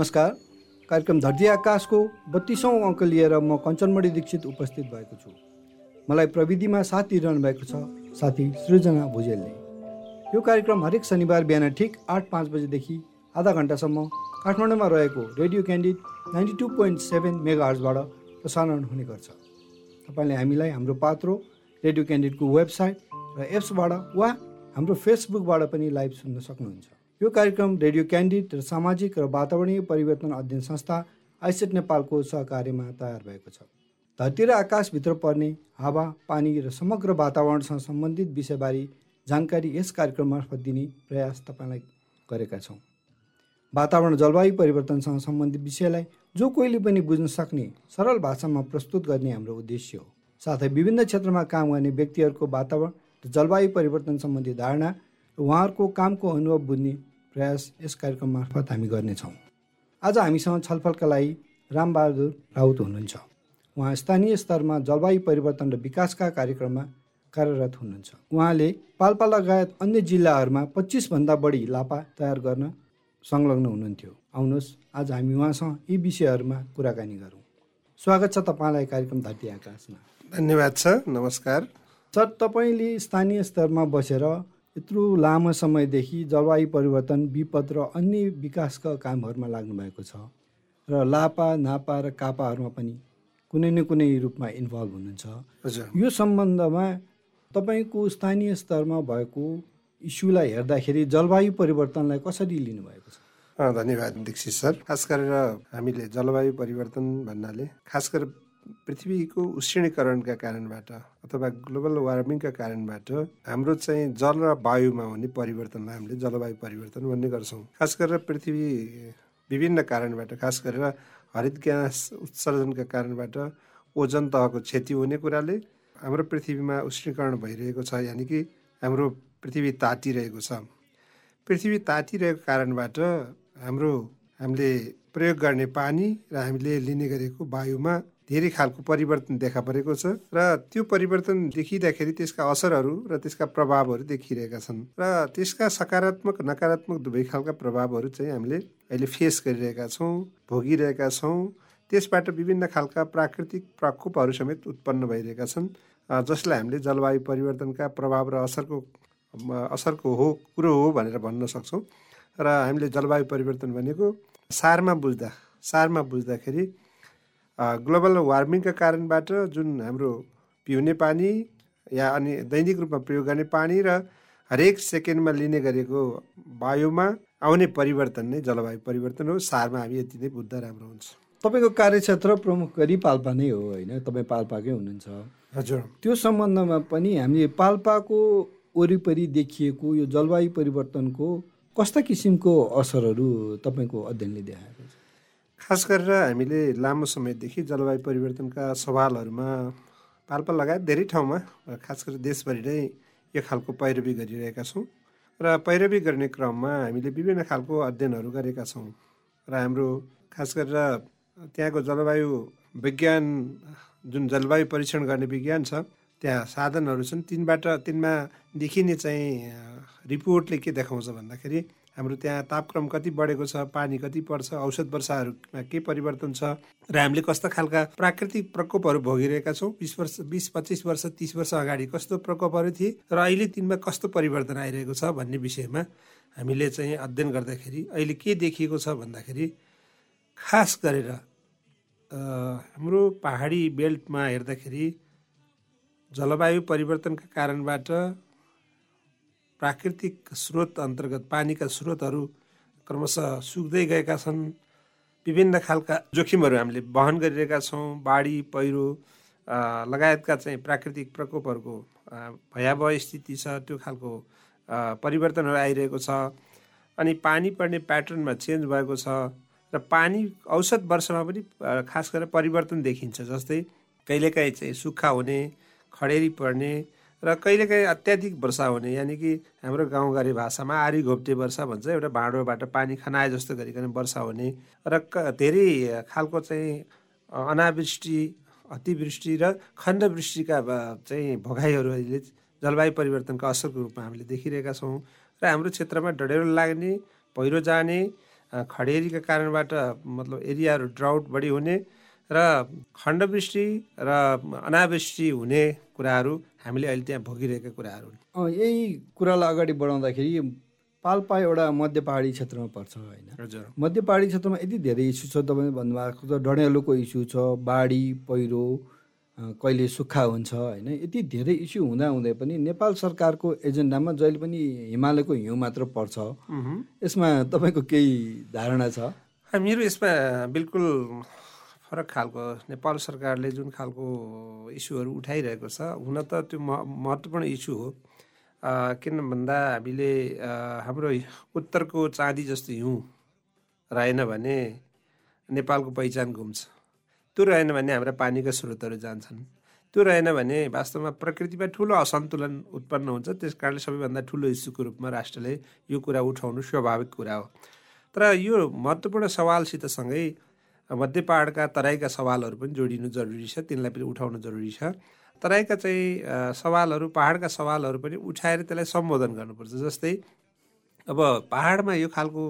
नमस्कार। कार्यक्रम धरती आकाशको बत्तिसौँ अङ्क लिएर म कञ्चनमणि दीक्षित उपस्थित भएको छु। मलाई प्रविधिमा साथ दिइरहनु भएको छ साथी सृजना भुजेलले। यो कार्यक्रम हरेक शनिबार बिहान ठिक आठ पाँच बजेदेखि आधा घन्टासम्म काठमाडौँमा रहेको radio candid ninety two point seven mega हर्सबाट प्रसारण हुने गर्छ। तपाईँले हामीलाई हाम्रो पात्रो रेडियो क्यान्डिडको वेबसाइट र एप्सबाट वा हाम्रो फेसबुकबाट पनि लाइभ सुन्न सक्नुहुन्छ। यो कार्यक्रम रेडियो क्यान्डिड र सामाजिक र वातावरणीय परिवर्तन अध्ययन संस्था आइसेट नेपालको सहकार्यमा तयार भएको छ। धरती र आकाशभित्र पर्ने हावा पानी र समग्र वातावरणसँग सम्बन्धित विषयबारे जानकारी यस कार्यक्रम मार्फत दिने प्रयास तपाईँलाई गरेका छौँ। वातावरण जलवायु परिवर्तनसँग सम्बन्धित विषयलाई जो कोहीले पनि बुझ्न सक्ने सरल भाषामा प्रस्तुत गर्ने हाम्रो उद्देश्य हो। साथै विभिन्न क्षेत्रमा काम गर्ने व्यक्तिहरूको वातावरण र जलवायु परिवर्तन सम्बन्धी धारणा र उहाँहरूको कामको अनुभव बुझ्ने प्रयास यस कार्यक्रम मार्फत हामी गर्नेछौँ। आज हामीसँग छलफलका लागि रामबहादुर राउत हुनुहुन्छ। उहाँ स्थानीय स्तरमा जलवायु परिवर्तन र विकासका कार्यक्रममा कार्यरत हुनुहुन्छ। उहाँले पाल्पा लगायत अन्य जिल्लाहरूमा पच्चिसभन्दा बढी लापा तयार गर्न संलग्न हुनुहुन्थ्यो। आउनुहोस् आज हामी उहाँसँग यी विषयहरूमा कुराकानी गरौँ। स्वागत छ तपाईँलाई कार्यक्रम धरती आकाशमा। धन्यवाद छ नमस्कार। सर तपाईँले स्थानीय स्तरमा बसेर यत्रो लामो समयदेखि जलवायु परिवर्तन विपद र अन्य विकासका कामहरूमा लाग्नुभएको छ र लापा नापा र कापाहरूमा पनि कुनै न कुनै रूपमा इन्भल्भ हुनुहुन्छ। यो सम्बन्धमा तपाईँको स्थानीय स्तरमा भएको इस्युलाई हेर्दाखेरि जलवायु परिवर्तनलाई कसरी लिनुभएको छ? धन्यवाद दीक्षित सर। खास गरेर हामीले जलवायु परिवर्तन भन्नाले खास गरेर पृथ्वीको उष्णीकरणका कारणबाट अथवा ग्लोबल वार्मिङका कारणबाट हाम्रो चाहिँ जल र वायुमा हुने परिवर्तनलाई हामीले जलवायु परिवर्तन भन्ने गर्छौँ। खास गरेर पृथ्वी विभिन्न कारणबाट खास गरेर हरित ग्यास उत्सर्जनका कारणबाट ओजन तहको क्षति हुने कुराले हाम्रो पृथ्वीमा उष्णीकरण भइरहेको छ यानि कि हाम्रो पृथ्वी तातिरहेको छ। पृथ्वी तातिरहेको कारणबाट हाम्रो हामीले प्रयोग गर्ने पानी र हामीले लिने गरेको वायुमा धेरै खालको परिवर्तन देखा परेको छ र त्यो परिवर्तन देखिँदाखेरि त्यसका असरहरू र त्यसका प्रभावहरू देखिरहेका छन् र त्यसका सकारात्मक नकारात्मक दुवै खालका प्रभावहरू चाहिँ हामीले अहिले फेस गरिरहेका छौँ भोगिरहेका छौँ। त्यसबाट विभिन्न खालका प्राकृतिक प्रकोपहरू समेत उत्पन्न भइरहेका छन्। जसलाई हामीले जलवायु परिवर्तनका प्रभाव र असरको असरको हो कुरो हो भनेर भन्न सक्छौँ। र हामीले जलवायु परिवर्तन भनेको सारमा बुझ्दा सारमा बुझ्दाखेरि ग्लोबल वार्मिङका कारणबाट जुन हाम्रो पिउने पानी या अनि दैनिक रूपमा प्रयोग गर्ने पानी र हरेक सेकेन्डमा लिने गरेको वायुमा आउने परिवर्तन नै जलवायु परिवर्तन हो। सारमा हामी यति नै बुझ्दा राम्रो हुन्छ। तपाईँको कार्यक्षेत्र प्रमुख गरी पाल्पा नै हो होइन? तपाईँ पाल्पाकै हुनुहुन्छ। हजुर। त्यो सम्बन्धमा पनि हामीले पाल्पाको वरिपरि देखिएको यो जलवायु परिवर्तनको कस्ता किसिमको असरहरू तपाईँको अध्ययनले देखाएको खास गरेर हामीले लामो समयदेखि जलवायु परिवर्तनका सवालहरूमा पाल्पा लगायत धेरै ठाउँमा खास गरेर देशभरि नै यो खालको पैरवी गरिरहेका छौँ र पैरवी गर्ने क्रममा हामीले विभिन्न खालको अध्ययनहरू गरेका छौँ र हाम्रो खास गरेर त्यहाँको जलवायु विज्ञान जुन जलवायु परीक्षण गर्ने विज्ञान छ त्यहाँ साधनहरू छन्। तिनबाट तिनमा देखिने चाहिँ रिपोर्टले के देखाउँछ भन्दाखेरि हाम्रो त्यहाँ तापक्रम कति बढेको छ पानी कति पर्छ औषध वर्षाहरूमा के परिवर्तन छ र हामीले कस्ता खालका प्राकृतिक प्रकोपहरू भोगिरहेका छौँ? बिस वर्ष बिस पच्चिस वर्ष तिस वर्ष अगाडि कस्तो प्रकोपहरू थिए र अहिले तिनमा कस्तो परिवर्तन आइरहेको छ भन्ने विषयमा हामीले चाहिँ अध्ययन गर्दाखेरि अहिले के देखिएको छ भन्दाखेरि खास गरेर हाम्रो पहाडी बेल्टमा हेर्दाखेरि जलवायु परिवर्तनका कारणबाट प्राकृतिक स्रोत अन्तर्गत पानीका स्रोतहरू क्रमशः सुक्दै गएका छन्। विभिन्न खालका जोखिमहरू हामीले वहन गरिरहेका छौँ। बाढी पहिरो लगायतका चाहिँ प्राकृतिक प्रकोपहरूको भयावह स्थिति छ। त्यो खालको परिवर्तनहरू आइरहेको छ। अनि पानी पर्ने प्याटर्नमा चेन्ज भएको छ र पानी औसत वर्षमा पनि खास गरेर परिवर्तन देखिन्छ। जस्तै कहिलेकाहीँ चाहिँ सुक्खा हुने खडेरी पर्ने र कहिलेकाहीँ अत्याधिक वर्षा हुने यानि कि हाम्रो गाउँघरे भाषामा आरी घोप्टे वर्षा भन्छ एउटा भाँडोबाट पानी खनाए जस्तो गरिकन वर्षा हुने र धेरै खालको चाहिँ अनावृष्टि अतिवृष्टि र खण्डवृष्टिका चाहिँ भोगाइहरू अहिले जलवायु परिवर्तनको असरको रूपमा हामीले देखिरहेका छौँ र हाम्रो क्षेत्रमा डढेलो लाग्ने पहिरो जाने खडेरीका कारणबाट मतलब एरियाहरू ड्राउट बढी हुने र खण्डवृष्टि र अनावृष्टि हुने कुराहरू हामीले अहिले त्यहाँ भोगिरहेका कुराहरू हुन्। यही कुरालाई अगाडि बढाउँदाखेरि पाल्पा एउटा मध्य पहाडी क्षेत्रमा पर्छ होइन? हजुर। मध्य पहाडी क्षेत्रमा यति धेरै इस्यु छ तपाईँले भन्नुभएको त डडेलोको इस्यु छ बाढी पहिरो कहिले सुक्खा हुन्छ होइन? यति धेरै इस्यु हुँदा हुँदै पनि नेपाल सरकारको एजेन्डामा जहिले पनि हिमालयको हिउँ मात्र पर्छ। यसमा तपाईँको केही धारणा छ? मेरो यसमा बिल्कुल फरक खालको नेपाल सरकारले जुन खालको इस्युहरू उठाइरहेको छ हुन त त्यो म महत्त्वपूर्ण इस्यु हो। किन भन्दा हामीले हाम्रो उत्तरको चाँदी जस्तो हिउँ रहेन भने नेपालको पहिचान गुम्छ त्यो रहेन भने हाम्रा पानीका स्रोतहरू जान्छन्। त्यो रहेन भने वास्तवमा प्रकृतिमा ठुलो असन्तुलन उत्पन्न हुन्छ। त्यस कारणले सबैभन्दा ठुलो इस्युको रूपमा राष्ट्रले यो कुरा उठाउनु स्वाभाविक कुरा हो। तर यो महत्त्वपूर्ण सवालसित सँगै मध्य पहाडका तराईका सवालहरू पनि जोडिनु जरुरी छ तिनलाई पनि उठाउनु जरुरी छ। तराईका चाहिँ सवालहरू पहाडका सवालहरू पनि उठाएर त्यसलाई सम्बोधन गर्नुपर्छ। जस्तै अब पहाडमा यो खालको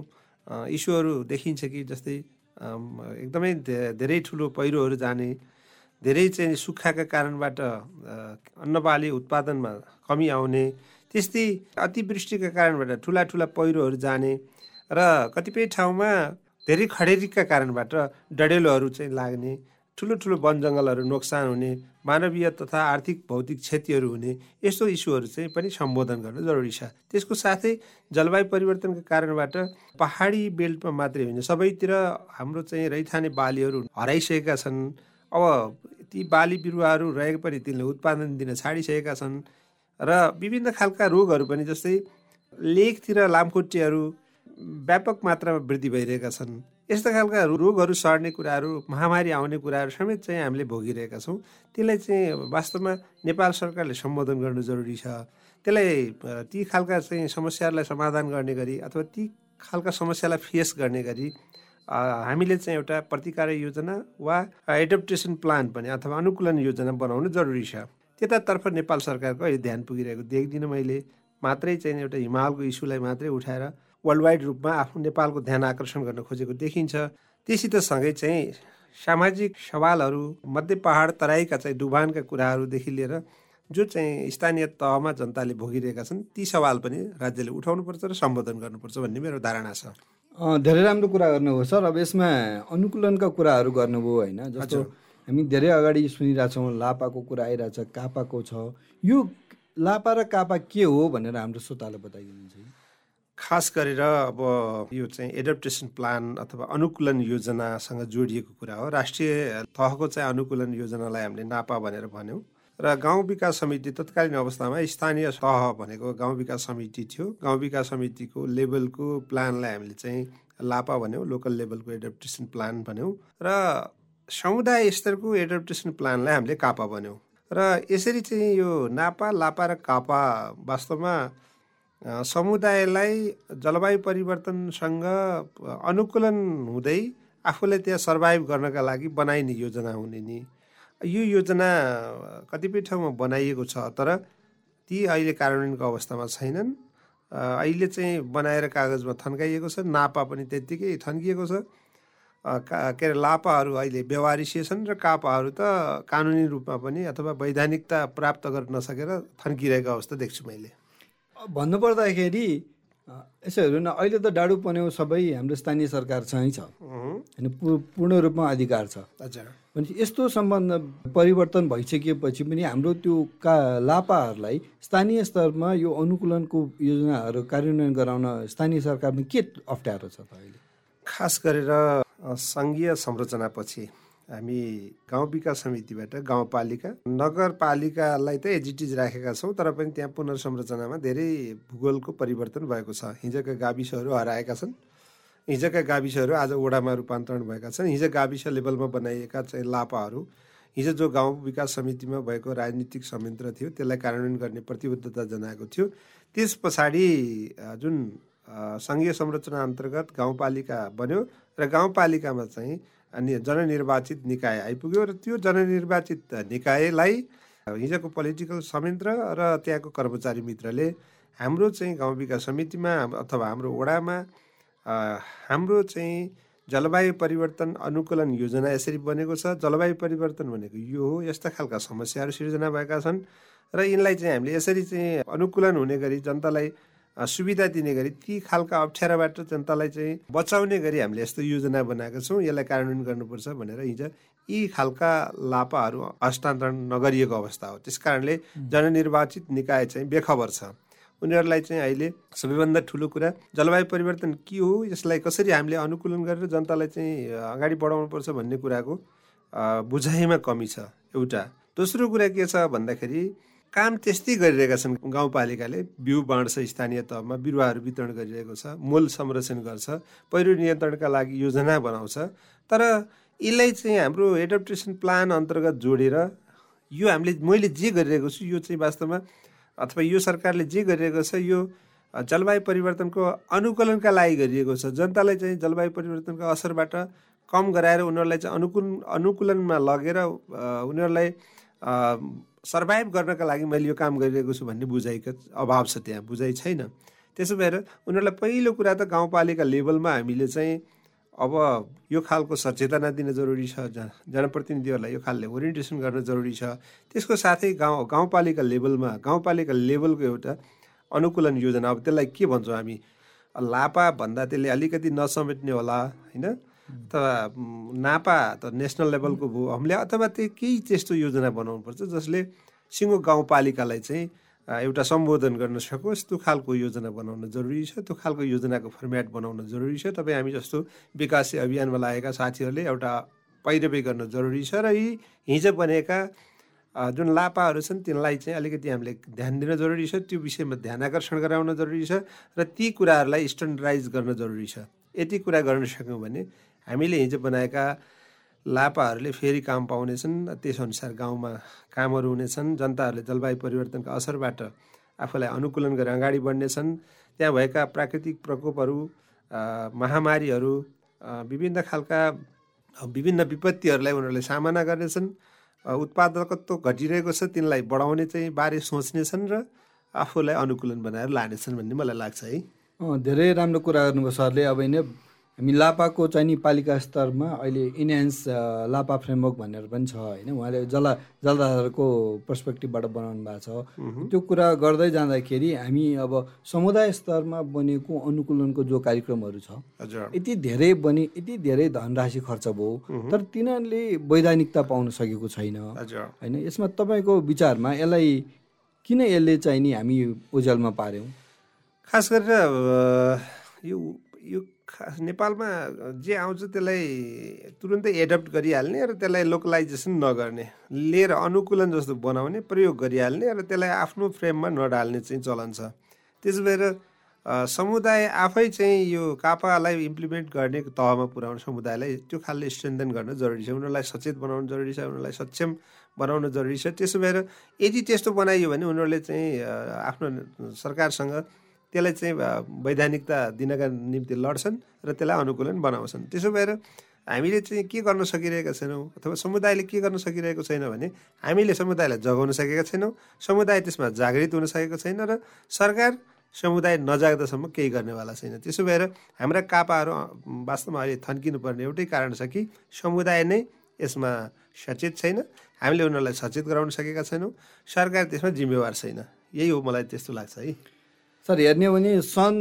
इस्युहरू देखिन्छ कि जस्तै एकदमै धेरै ठुलो पहिरोहरू जाने धेरै चाहिँ सुक्खाका कारणबाट अन्नबाली उत्पादनमा कमी आउने त्यस्तै अतिवृष्टिका कारणबाट ठुला ठुला पहिरोहरू जाने र कतिपय ठाउँमा धेरै खडेरीका कारणबाट डडेलोहरू चाहिँ लाग्ने ठुलो ठुलो वन जङ्गलहरू नोक्सान हुने मानवीय तथा आर्थिक भौतिक क्षतिहरू हुने यस्तो इस्युहरू चाहिँ पनि सम्बोधन गर्न जरुरी छ। त्यसको साथै जलवायु परिवर्तनका कारणबाट पहाडी बेल्टमा मात्रै होइन सबैतिर हाम्रो चाहिँ रैथाने बालीहरू हराइसकेका छन्। अब ती बाली बिरुवाहरू रहेको पनि तिनले उत्पादन दिन छाडिसकेका छन्। र विभिन्न खालका रोगहरू पनि जस्तै लेकतिर लामखुट्टेहरू व्यापक मात्रामा वृद्धि भइरहेका छन्। यस्ता खालका रोगहरू सर्ने कुराहरू महामारी आउने कुराहरू समेत चाहिँ हामीले भोगिरहेका छौँ। त्यसलाई चाहिँ वास्तवमा नेपाल सरकारले सम्बोधन गर्नु जरुरी छ। त्यसलाई ती खालका चाहिँ समस्याहरूलाई समाधान गर्ने गरी अथवा ती खालका समस्यालाई फेस गर्ने गरी हामीले चाहिँ एउटा प्रतिकार योजना वा एडप्टेसन प्लान पनि अथवा अनुकूलन योजना बनाउनु जरुरी छ। त्यतातर्फ नेपाल सरकारको अहिले ध्यान पुगिरहेको देख्दिनँ मैले। मात्रै चाहिँ एउटा हिमालको इस्युलाई मात्रै उठाएर वर्ल्ड वाइड रूपमा आफ्नो नेपालको ध्यान आकर्षण गर्न खोजेको देखिन्छ। त्योसित सँगै चाहिँ सामाजिक सवालहरू मध्य पहाड तराईका चाहिँ डुबानका कुराहरूदेखि लिएर जो चाहिँ स्थानीय तहमा जनताले भोगिरहेका छन् ती सवाल पनि राज्यले उठाउनुपर्छ र सम्बोधन गर्नुपर्छ भन्ने मेरो धारणा छ। धेरै राम्रो कुरा गर्नुभयो सर। अब यसमा अनुकूलनका कुराहरू गर्नुभयो होइन जस्तो हामी धेरै अगाडि सुनिरहेछौँ लापाको कुरा आइरहेछ कापाको छ। यो लापा र कापा के हो भनेर हाम्रो श्रोतालाई बताइदिनुहुन्छ? खास गरेर अब यो चाहिँ एडप्टेसन प्लान अथवा अनुकूलन योजनासँग जोडिएको कुरा हो। राष्ट्रिय तहको चाहिँ अनुकूलन योजनालाई हामीले नापा भनेर भन्यौँ। र गाउँ विकास समिति तत्कालीन अवस्थामा स्थानीय तह भनेको गाउँ विकास समिति थियो। गाउँ विकास समितिको लेभलको प्लानलाई हामीले चाहिँ लापा भन्यौँ लोकल लेभलको एडप्टेसन प्लान भन्यौँ। र समुदाय स्तरको एडप्टेसन प्लानलाई हामीले कापा भन्यौँ। र यसरी चाहिँ यो नापा लापा र कापा वास्तवमा समुदायलाई जलवायु परिवर्तनसँग अनुकूलन हुँदै आफूलाई त्यहाँ सर्भाइभ गर्नका लागि बनाइने योजना हुने नि। यो योजना कतिपय ठाउँमा बनाइएको छ तर ती अहिले कार्यान्वयनको अवस्थामा छैनन्। अहिले चाहिँ बनाएर कागजमा थन्काइएको छ नापा पनि त्यत्तिकै थन्किएको छ। का के अरे लापाहरू अहिले व्यवहारिसिए र कापाहरू त कानुनी रूपमा पनि अथवा वैधानिकता प्राप्त गर्न नसकेर थन्किरहेको अवस्था देख्छु मैले। भन्नुपर्दाखेरि यसो हेर्नु न अहिले त डाडु पन्यौ सबै हाम्रो स्थानीय सरकारसँगै छ। होइन पूर्ण रूपमा अधिकार छ। हजुर। भनेपछि यस्तो सम्बन्ध परिवर्तन भइसकेपछि पनि हाम्रो त्यो का लापाहरूलाई स्थानीय स्तरमा यो अनुकूलनको योजनाहरू कार्यान्वयन गराउन स्थानीय सरकारमा के अप्ठ्यारो छ त अहिले? खास गरेर सङ्घीय संरचनापछि हामी गाउँ विकास समितिबाट गाउँपालिका नगरपालिकालाई त एजिटिज राखेका छौँ तर पनि त्यहाँ पुनर्संरचनामा धेरै भूगोलको परिवर्तन भएको छ। हिजोका गाविसहरू हराएका छन्। हिजोका गाविसहरू आज वडामा रूपान्तरण भएका छन्। हिजो गाविस लेभलमा बनाइएका चाहिँ लापाहरू हिजो जो गाउँ विकास समितिमा भएको राजनीतिक संयन्त्र थियो त्यसलाई कार्यान्वयन गर्ने प्रतिबद्धता जनाएको थियो। त्यस पछाडि जुन सङ्घीय संरचना अन्तर्गत गाउँपालिका बन्यो र गाउँपालिकामा चाहिँ जननिर्वाचित निकाय आइपुग्यो र त्यो जननिर्वाचित निकायलाई हिजोको पोलिटिकल संयन्त्र र त्यहाँको कर्मचारी मित्रले हाम्रो चाहिँ गाउँ विकास समितिमा अथवा हाम्रो वडामा हाम्रो चाहिँ जलवायु परिवर्तन अनुकूलन योजना यसरी बनेको छ। जलवायु परिवर्तन भनेको यो हो यस्ता खालका समस्याहरू सिर्जना भएका छन्। र यिनलाई चाहिँ हामीले यसरी चाहिँ अनुकूलन हुने गरी जनतालाई सुविधा दिने गरी ती खालका अप्ठ्याराबाट जनतालाई चाहिँ बचाउने गरी हामीले यस्तो योजना बनाएका छौँ। यसलाई कार्यान्वयन गर्नुपर्छ भनेर हिजो यी खालका लापाहरू हस्तान्तरण नगरिएको अवस्था हो। त्यस कारणले जननिर्वाचित निकाय चाहिँ बेखबर छ। उनीहरूलाई चाहिँ अहिले सबैभन्दा ठुलो कुरा जलवायु परिवर्तन के हो? यसलाई कसरी हामीले अनुकूलन गरेर जनतालाई चाहिँ अगाडि बढाउनुपर्छ भन्ने कुराको बुझाइमा कमी छ एउटा। दोस्रो कुरा के छ भन्दाखेरि काम त्यस्तै गरिरहेका छन्। गाउँपालिकाले बिउ बाँड्छ स्थानीय तहमा बिरुवाहरू वितरण गरिरहेको छ मूल संरक्षण गर्छ पहिरो नियन्त्रणका लागि योजना बनाउँछ। तर यसलाई चाहिँ हाम्रो एडप्टेसन प्लान अन्तर्गत जोडेर यो हामीले मैले जे गरिरहेको छु यो चाहिँ वास्तवमा अथवा यो सरकारले जे गरिरहेको छ यो जलवायु परिवर्तनको अनुकूलनका लागि गरिएको छ। जनतालाई चाहिँ जलवायु परिवर्तनको असरबाट कम गराएर उनीहरूलाई चाहिँ अनुकूल अनुकूलनमा लगेर उनीहरूलाई सर्भाइभ गर्नका लागि मैले यो काम गरिरहेको छु भन्ने बुझाइको अभाव छ त्यहाँ बुझाइ छैन। त्यसो भएर उनीहरूलाई पहिलो कुरा त गाउँपालिका लेभलमा हामीले चाहिँ अब यो खालको सचेतना दिन जरुरी छ जनप्रतिनिधिहरूलाई यो खालले ओरिएन्टेसन गर्न जरुरी छ। त्यसको साथै गाउँ गाउँपालिका लेभलमा गाउँपालिका लेभलको एउटा अनुकूलन योजना अब त्यसलाई के भन्छौँ हामी? लापा भन्दा त्यसले अलिकति नसमेट्ने होला होइन? अथवा नापा त नेसनल लेभलको भयो हामीले अथवा त्यो केही त्यस्तो योजना बनाउनुपर्छ जसले सिङ्गो गाउँपालिकालाई चाहिँ एउटा सम्बोधन गर्न सकोस्। त्यो खालको योजना बनाउन जरुरी छ। त्यो खालको योजनाको फर्मेट बनाउन जरुरी छ। तपाईँ हामी जस्तो विकासे अभियानमा लागेका साथीहरूले एउटा पैरवी गर्न जरुरी छ र यी हिजो बनेका जुन लापाहरू छन् तिनलाई चाहिँ अलिकति हामीले ध्यान दिन जरुरी छ। त्यो विषयमा ध्यान आकर्षण गराउन जरुरी छ र ती कुराहरूलाई स्ट्यान्डर्डाइज गर्न जरुरी छ। यति कुरा गर्न सक्यौँ भने हामीले हिजो बनाएका लापाहरूले फेरि काम पाउनेछन् त्यसअनुसार गाउँमा कामहरू हुनेछन् जनताहरूले जलवायु परिवर्तनको असरबाट आफूलाई अनुकूलन गरेर अगाडि बढ्नेछन् त्यहाँ भएका प्राकृतिक प्रकोपहरू महामारीहरू विभिन्न खालका विभिन्न विपत्तिहरूलाई उनीहरूले सामना गर्नेछन्। उत्पादकत्व घटिरहेको छ। तिनलाई बढाउने चाहिँ बारे सोच्नेछन् र आफूलाई अनुकूलन बनाएर लानेछन् भन्ने मलाई लाग्छ है। धेरै राम्रो कुरा गर्नुभयो सरले। अब होइन हामी लापाको चाहिँ नि पालिका स्तरमा अहिले इन्हान्स लापा फ्रेमवर्क भनेर पनि छ होइन। उहाँले जल जलधारको पर्सपेक्टिभबाट बनाउनु भएको छ। त्यो कुरा गर्दै जाँदाखेरि हामी अब समुदाय स्तरमा बनेको अनुकूलनको जो कार्यक्रमहरू छ यति धेरै बने यति धेरै धनराशि खर्च भयो। तर तिनीहरूले वैधानिकता पाउन सकेको छैन। होइन यसमा तपाईँको विचारमा यसलाई किन यसले चाहिँ नि हामी ओझेलमा पार्यौँ खास गरेर यो यो खास नेपालमा जे आउँछ त्यसलाई तुरुन्तै एडप्ट गरिहाल्ने र त्यसलाई लोकलाइजेसन नगर्ने लिएर अनुकूलन जस्तो बनाउने प्रयोग गरिहाल्ने र त्यसलाई आफ्नो फ्रेममा नडाल्ने चाहिँ चलन छ। त्यसो भएर समुदाय आफै चाहिँ यो कापालाई इम्प्लिमेन्ट गर्ने तहमा पुर्याउने समुदायलाई त्यो खालले स्ट्रेन्थन गर्न जरुरी छ उनीहरूलाई सचेत बनाउनु जरुरी छ उनीहरूलाई सक्षम बनाउन जरुरी छ। त्यसो भएर यदि त्यस्तो बनाइयो भने उनीहरूले चाहिँ आफ्नो सरकारसँग त्यसलाई चाहिँ वैधानिकता दिनका निम्ति लड्छन् र त्यसलाई अनुकूलन बनाउँछन्। त्यसो भएर हामीले चाहिँ के गर्न सकिरहेका छैनौँ अथवा समुदायले के गर्न सकिरहेको छैन भने हामीले समुदायलाई जगाउन सकेका छैनौँ समुदाय त्यसमा जागृत हुन सकेको छैन र सरकार समुदाय नजाग्दासम्म केही गर्नेवाला छैन। त्यसो भएर हाम्रा कापाहरू वास्तवमा अहिले थन्किनुपर्ने एउटै कारण छ कि समुदाय नै यसमा सचेत छैन हामीले उनीहरूलाई सचेत गराउन सकेका छैनौँ। सरकार त्यसमा जिम्मेवार छैन। यही हो मलाई त्यस्तो लाग्छ है। सर हेर्ने हो भने सन्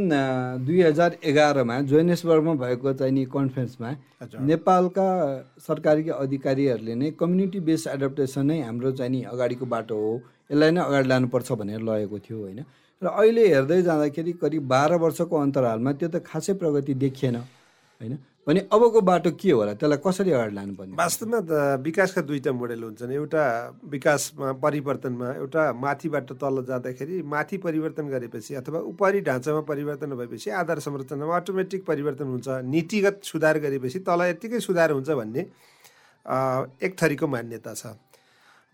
दुई हजार एघारमा जोहेनेसबर्गमा भएको चाहिँ नि कन्फरेन्समा नेपालका सरकारी अधिकारीहरूले नै कम्युनिटी बेस्ड एडप्टेसन नै हाम्रो चाहिँ नि अगाडिको बाटो हो। यसलाई नै अगाडि लानुपर्छ भनेर लगेको थियो होइन। र अहिले हेर्दै जाँदाखेरि करिब बाह्र वर्षको अन्तरालमा त्यो त खासै प्रगति देखिएन होइन। भने अबको बाटो के होला? त्यसलाई कसरी अगाडि लानुपर्ने? वास्तवमा विकासका दुईवटा मोडेल हुन्छन्। एउटा विकासमा परिवर्तनमा एउटा माथिबाट तल जाँदाखेरि माथि परिवर्तन गरेपछि अथवा उपरि ढाँचामा परिवर्तन भएपछि आधार संरचनामा अटोमेटिक परिवर्तन हुन्छ। नीतिगत सुधार गरेपछि तल यत्तिकै सुधार हुन्छ भन्ने एक थरीको मान्यता छ।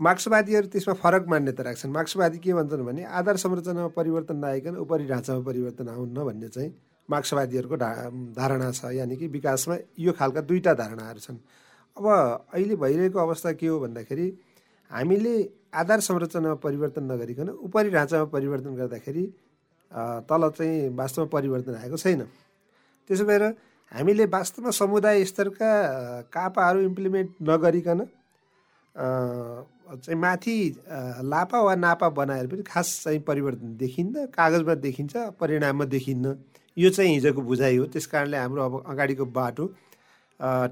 मार्क्सवादीहरू त्यसमा फरक मान्यता राख्छन्। मार्क्सवादी के भन्छन् भने आधार संरचनामा परिवर्तन नआइकन उपरि ढाँचामा परिवर्तन आउन्न भन्ने चाहिँ मार्क्सवादीहरूको धारणा छ। यानि कि विकासमा यो खालका दुईवटा धारणाहरू छन्। अब अहिले भइरहेको अवस्था के हो भन्दाखेरि हामीले आधार संरचनामा परिवर्तन नगरिकन उपरि ढाँचामा परिवर्तन गर्दाखेरि तल चाहिँ वास्तवमा परिवर्तन आएको छैन। त्यसो भएर हामीले वास्तवमा समुदाय स्तरका कापाहरू इम्प्लिमेन्ट नगरिकन चाहिँ माथि लापा वा नापा बनाएर पनि खास चाहिँ परिवर्तन देखिन्न कागजमा देखिन्छ परिणाममा देखिन्न। यो चाहिँ हिजोको बुझाइ हो। त्यस कारणले हाम्रो अब अगाडिको बाटो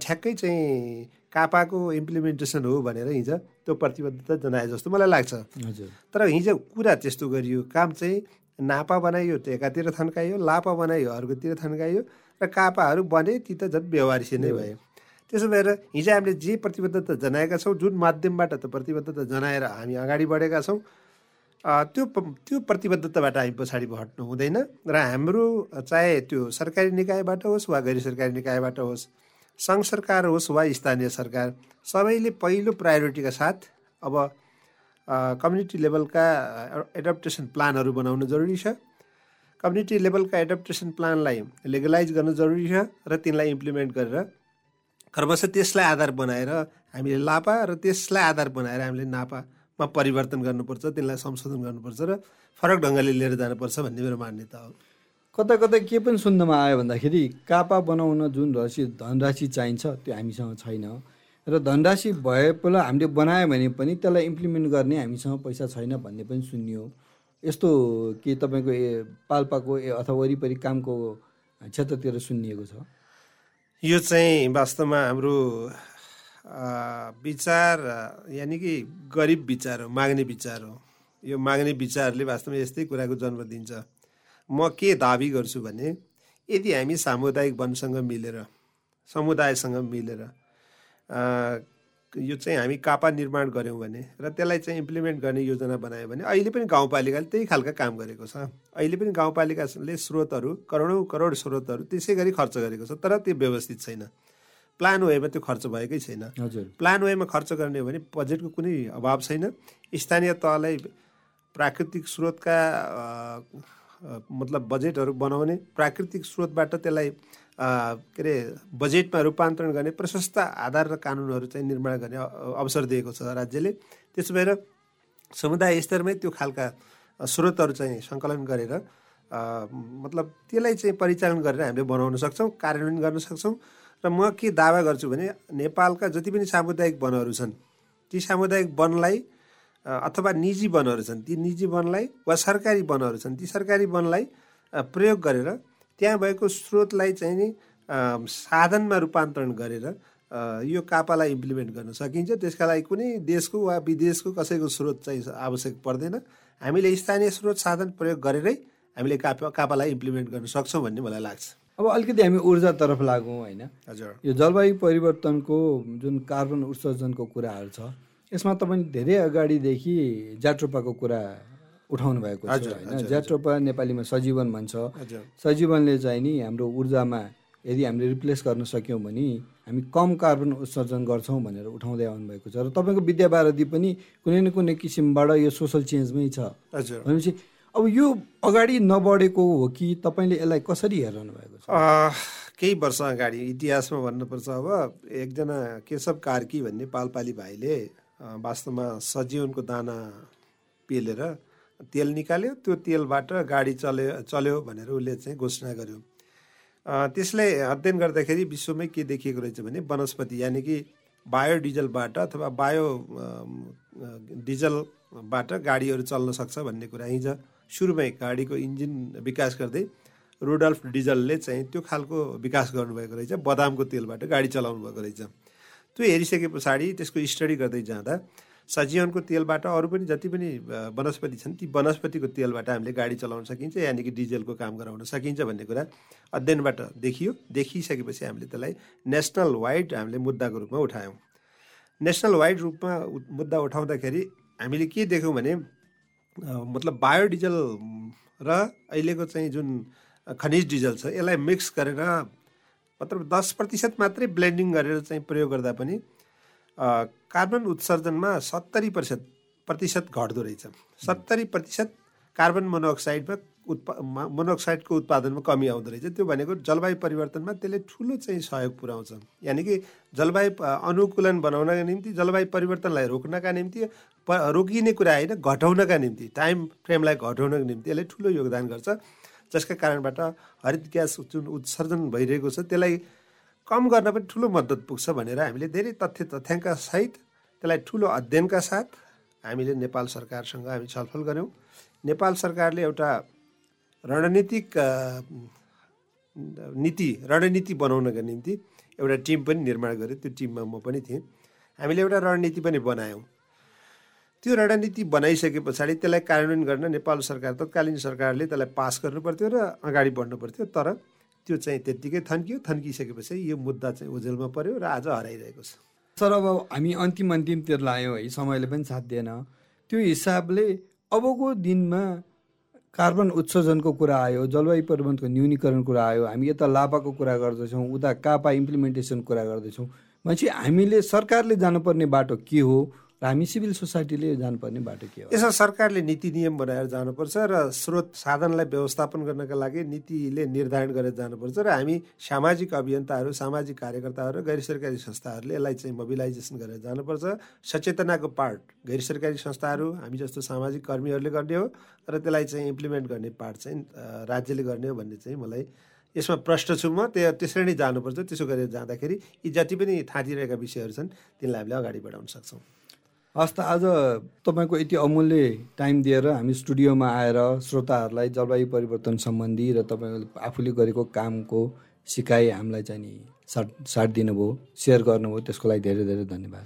ठ्याक्कै चाहिँ कापाको इम्प्लिमेन्टेसन हो भनेर हिजो त्यो प्रतिबद्धता जनाए जस्तो मलाई लाग्छ। हजुर। तर हिजो कुरा त्यस्तो गरियो। काम चाहिँ नापा बनाइयो त्यो एकातिर थन्काइयो लापा बनाइयो अर्कोतिर थन्काइयो र कापाहरू बने ती त झन् व्यवहारिसी नै भए। त्यसो भएर हिजो हामीले जे प्रतिबद्धता जनाएका छौँ जुन माध्यमबाट त प्रतिबद्धता जनाएर हामी अगाडि बढेका छौँ त्यो त्यो प्रतिबद्धताबाट हामी पछाडि हट्नु हुँदैन र हाम्रो चाहे त्यो सरकारी निकायबाट होस् वा गैर सरकारी निकायबाट होस् सङ्घ सरकार होस् वा स्थानीय सरकार सबैले पहिलो प्रायोरिटीका साथ अब कम्युनिटी लेभलका एडप्टेसन प्लानहरू बनाउनु जरुरी छ। कम्युनिटी लेभलका एडप्टेसन प्लानलाई लिगलाइज गर्नु जरुरी छ र तिनलाई इम्प्लिमेन्ट गरेर क्रमशः त्यसलाई आधार बनाएर हामीले लापा र त्यसलाई आधार बनाएर हामीले नापामा परिवर्तन गर्नुपर्छ त्यसलाई संशोधन गर्नुपर्छ र फरक ढङ्गले लिएर जानुपर्छ भन्ने मेरो मान्यता हो। कता कतै के पनि सुन्नमा आयो भन्दाखेरि कापा बनाउन जुन राशि धनराशि चाहिन्छ त्यो हामीसँग छैन। र धनराशि भए पहिला हामीले बनायो भने पनि त्यसलाई इम्प्लिमेन्ट गर्ने हामीसँग पैसा छैन भन्ने पनि सुनियो। यस्तो के तपाईँको ए पाल्पाको ए अथवा वरिपरि कामको क्षेत्रतिर सुनिएको छ? यो चाहिँ वास्तवमा हाम्रो विचार यानि कि गरिब विचार हो माग्ने विचार हो। यो माग्ने विचारले वास्तवमा यस्तै कुराको जन्म दिन्छ। म के दाबी गर्छु भने यदि हामी सामुदायिक वनसँग मिलेर समुदायसँग मिलेर यो चाहिँ हामी कापा निर्माण गऱ्यौँ भने र त्यसलाई चाहिँ इम्प्लिमेन्ट गर्ने योजना बनायो भने अहिले पनि गाउँपालिकाले त्यही खालका काम गरेको छ। अहिले पनि गाउँपालिकाले स्रोतहरू करोडौँ करोड स्रोतहरू त्यसै गरी खर्च गरेको छ तर त्यो व्यवस्थित छैन। प्लान वेमा त्यो खर्च भएकै छैन। हजुर। प्लान वेमा खर्च गर्ने हो भने बजेटको कुनै अभाव छैन। स्थानीय तहलाई प्राकृतिक स्रोतका मतलब बजेटहरू बनाउने प्राकृतिक स्रोतबाट त्यसलाई के अरे बजेटमा रूपान्तरण गर्ने प्रशस्त आधार र कानुनहरू चाहिँ निर्माण गर्ने अवसर दिएको छ राज्यले। त्यसो भएर समुदाय स्तरमै त्यो खालका स्रोतहरू चाहिँ सङ्कलन गरेर मतलब त्यसलाई चाहिँ परिचालन गरेर हामीले बनाउन सक्छौँ कार्यान्वयन गर्न सक्छौँ। र म के दावा गर्छु भने नेपालका जति पनि सामुदायिक वनहरू छन् ती सामुदायिक वनलाई अथवा निजी वनहरू छन् ती निजी वनलाई वा सरकारी वनहरू छन् ती सरकारी वनलाई प्रयोग गरेर त्यहाँ भएको स्रोतलाई चाहिँ नि साधनमा रूपान्तरण गरेर यो कापालाई इम्प्लिमेन्ट गर्न सकिन्छ। त्यसका लागि कुनै देशको वा विदेशको कसैको स्रोत चाहिँ आवश्यक पर्दैन। हामीले स्थानीय स्रोत साधन प्रयोग गरेरै हामीले कापा कापालाई इम्प्लिमेन्ट गर्न सक्छौँ भन्ने मलाई लाग्छ। अब अलिकति हामी ऊर्जातर्फ लागौँ होइन। हजुर। यो जलवायु परिवर्तनको जुन कार्बन उत्सर्जनको कुराहरू छ यसमा तपाईँ धेरै अगाडिदेखि ज्याट्रोपाको कुरा उठाउनु भएको छ होइन। ज्याट्रोपा नेपालीमा सजीवन भन्छ। सजीवनले चाहिँ नि हाम्रो ऊर्जामा यदि हामीले रिप्लेस गर्न सक्यौँ भने हामी कम कार्बन उत्सर्जन गर्छौँ भनेर उठाउँदै आउनुभएको छ। र तपाईँको विद्यावारधि पनि कुनै न कुनै किसिमबाट यो सोसल चेन्जमै छ। हजुर। भनेपछि अब यो अगाडि नबढेको हो कि तपाईँले यसलाई कसरी हेरिरहनु भएको छ? केही वर्ष अगाडि इतिहासमा भन्नुपर्छ अब एकजना केशव कार्की भन्ने पालपाली भाइले वास्तवमा सजीवनको दाना पेलेर तेल निकाल्यो। त्यो तेलबाट गाडी चल्यो चल्यो भनेर उसले चाहिँ घोषणा गर्यो। अ, त्यसलाई अध्ययन गर्दाखेरि विश्वमै के देखिएको रहेछ भने वनस्पति यानि कि बायोडिजलबाट अथवा बायो डिजलबाट गाडीहरू चल्न सक्छ भन्ने कुरा हिजो सुरुमै गाडीको इन्जिन विकास गर्दै रुडल्फ डिजलले चाहिँ त्यो खालको विकास गर्नुभएको रहेछ बदामको तेलबाट गाडी चलाउनु भएको रहेछ। त्यो हेरिसके पछाडि त्यसको स्टडी गर्दै जाँदा सजीवनको तेलबाट अरू पनि जति पनि वनस्पति छन् ती वनस्पतिको तेलबाट हामीले गाडी चलाउन सकिन्छ यानि कि डिजेलको काम गराउन सकिन्छ भन्ने कुरा अध्ययनबाट देखियो। देखिसकेपछि हामीले त्यसलाई नेसनल वाइड हामीले मुद्दाको रूपमा उठायौँ। नेसनल वाइड रूपमा मुद्दा उठाउँदाखेरि हामीले के देख्यौँ भने मतलब बायोडिजल र अहिलेको चाहिँ जुन खनिज डिजल छ यसलाई मिक्स गरेर मतलब दस प्रतिशत मात्रै ब्लेन्डिङ गरेर चाहिँ प्रयोग गर्दा पनि कार्बन उत्सर्जनमा सत्तरी प्रतिशत प्रतिशत घट्दो रहेछ सत्तरी प्रतिशत कार्बन मोनोअक्साइडमा उत्पा मा- मोनोअक्साइडको उत्पादनमा कमी आउँदो रहेछ। त्यो भनेको जलवायु परिवर्तनमा त्यसले ठुलो चाहिँ सहयोग पुर्याउँछ यानि कि जलवायु अनुकूलन बनाउनका निम्ति जलवायु परिवर्तनलाई रोक्नका निम्ति प रोकिने कुरा होइन घटाउनका निम्ति टाइम फ्रेमलाई घटाउनको निम्ति यसले ठुलो योगदान गर्छ। जसका कारणबाट हरित ग्यास जुन उत्सर्जन भइरहेको छ। त्यसलाई कम गर्न पनि ठुलो मद्दत पुग्छ भनेर हामीले धेरै तथ्य तथ्याङ्कसहित त्यसलाई ठुलो अध्ययनका साथ हामीले नेपाल सरकारसँग हामी छलफल गऱ्यौँ। नेपाल सरकारले एउटा रणनीतिक नीति रणनीति बनाउनका निम्ति एउटा टिम पनि निर्माण गर्यो त्यो टिममा म पनि थिएँ। हामीले एउटा रणनीति पनि बनायौँ। त्यो रणनीति बनाइसके पछाडि त्यसलाई कार्यान्वयन गर्न नेपाल सरकार तत्कालीन सरकारले त्यसलाई पास गर्नु पर्थ्यो र अगाडि बढ्नु पर्थ्यो तर त्यो चाहिँ त्यत्तिकै थन्कियो। थन्किसकेपछि यो मुद्दा चाहिँ ओझेलमा पर्यो र आज हराइरहेको छ। सर अब हामी अन्तिम अन्तिमतिर लायौँ है। समयले पनि साथ दिएन। त्यो हिसाबले अबको दिनमा कार्बन उत्सर्जनको कुरा आयो जलवायु परिवर्तनको न्यूनीकरण कुरा आयो हामी यता लाभाको कुरा गर्दैछौँ उता कापा इम्प्लिमेन्टेसन कुरा गर्दैछौँ। भनेपछि हामीले सरकारले जानुपर्ने बाटो के हो? हामी सिभिल सोसाइटीले जानुपर्ने बाटो के हो? यसमा सरकारले नीति नियम बनाएर जानुपर्छ र स्रोत साधनलाई व्यवस्थापन गर्नका लागि नीतिले निर्धारण गरेर जानुपर्छ र हामी सामाजिक अभियन्ताहरू सामाजिक कार्यकर्ताहरू गैर सरकारी संस्थाहरूले यसलाई चाहिँ मोबिलाइजेसन गरेर जानुपर्छ। सचेतनाको पार्ट गैर सरकारी संस्थाहरू हामी जस्तो सामाजिक कर्मीहरूले गर्ने हो र त्यसलाई चाहिँ इम्प्लिमेन्ट गर्ने पार्ट चाहिँ राज्यले गर्ने हो भन्ने चाहिँ मलाई यसमा प्रश्न छु म। त्यो त्यसरी नै जानुपर्छ। त्यसो गरेर जाँदाखेरि यी जति पनि थाँतिरहेका विषयहरू छन् तिनलाई हामीले अगाडि बढाउन सक्छौँ। हस् त आज तपाईँको यति अमूल्य टाइम दिएर हामी स्टुडियोमा आएर श्रोताहरूलाई जलवायु परिवर्तन सम्बन्धी र तपाईँले आफूले गरेको कामको सिकाइ हामीलाई चाहिँ नि साट साट दिनुभयो सेयर गर्नुभयो त्यसको लागि धेरै धेरै धन्यवाद।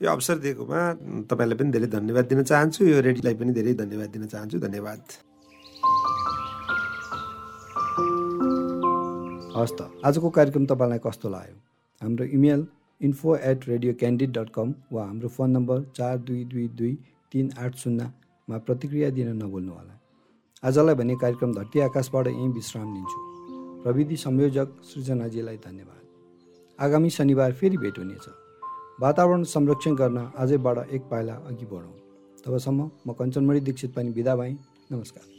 यो अवसर दिएकोमा तपाईँलाई पनि धेरै धन्यवाद दिन चाहन्छु यो रेडीलाई पनि धेरै धन्यवाद दिन चाहन्छु धन्यवाद। हस् त आजको कार्यक्रम तपाईँलाई कस्तो लाग्यो? हाम्रो email info at radio candid dot com वा हाम्रो फोन नम्बर चार दुई दुई दुई तिन आठ शून्यमा प्रतिक्रिया दिन नभुल्नुहोला आजलाई भने कार्यक्रम धरती आकाशबाट यहीँ विश्राम लिन्छु। प्रविधि संयोजक सृजनाजीलाई धन्यवाद। आगामी शनिबार फेरि भेट हुनेछ। वातावरण संरक्षण गर्न आजैबाट एक पाइला अघि बढौँ। तबसम्म म कञ्चनमणि दीक्षित पनि बिदा भएँ। नमस्कार।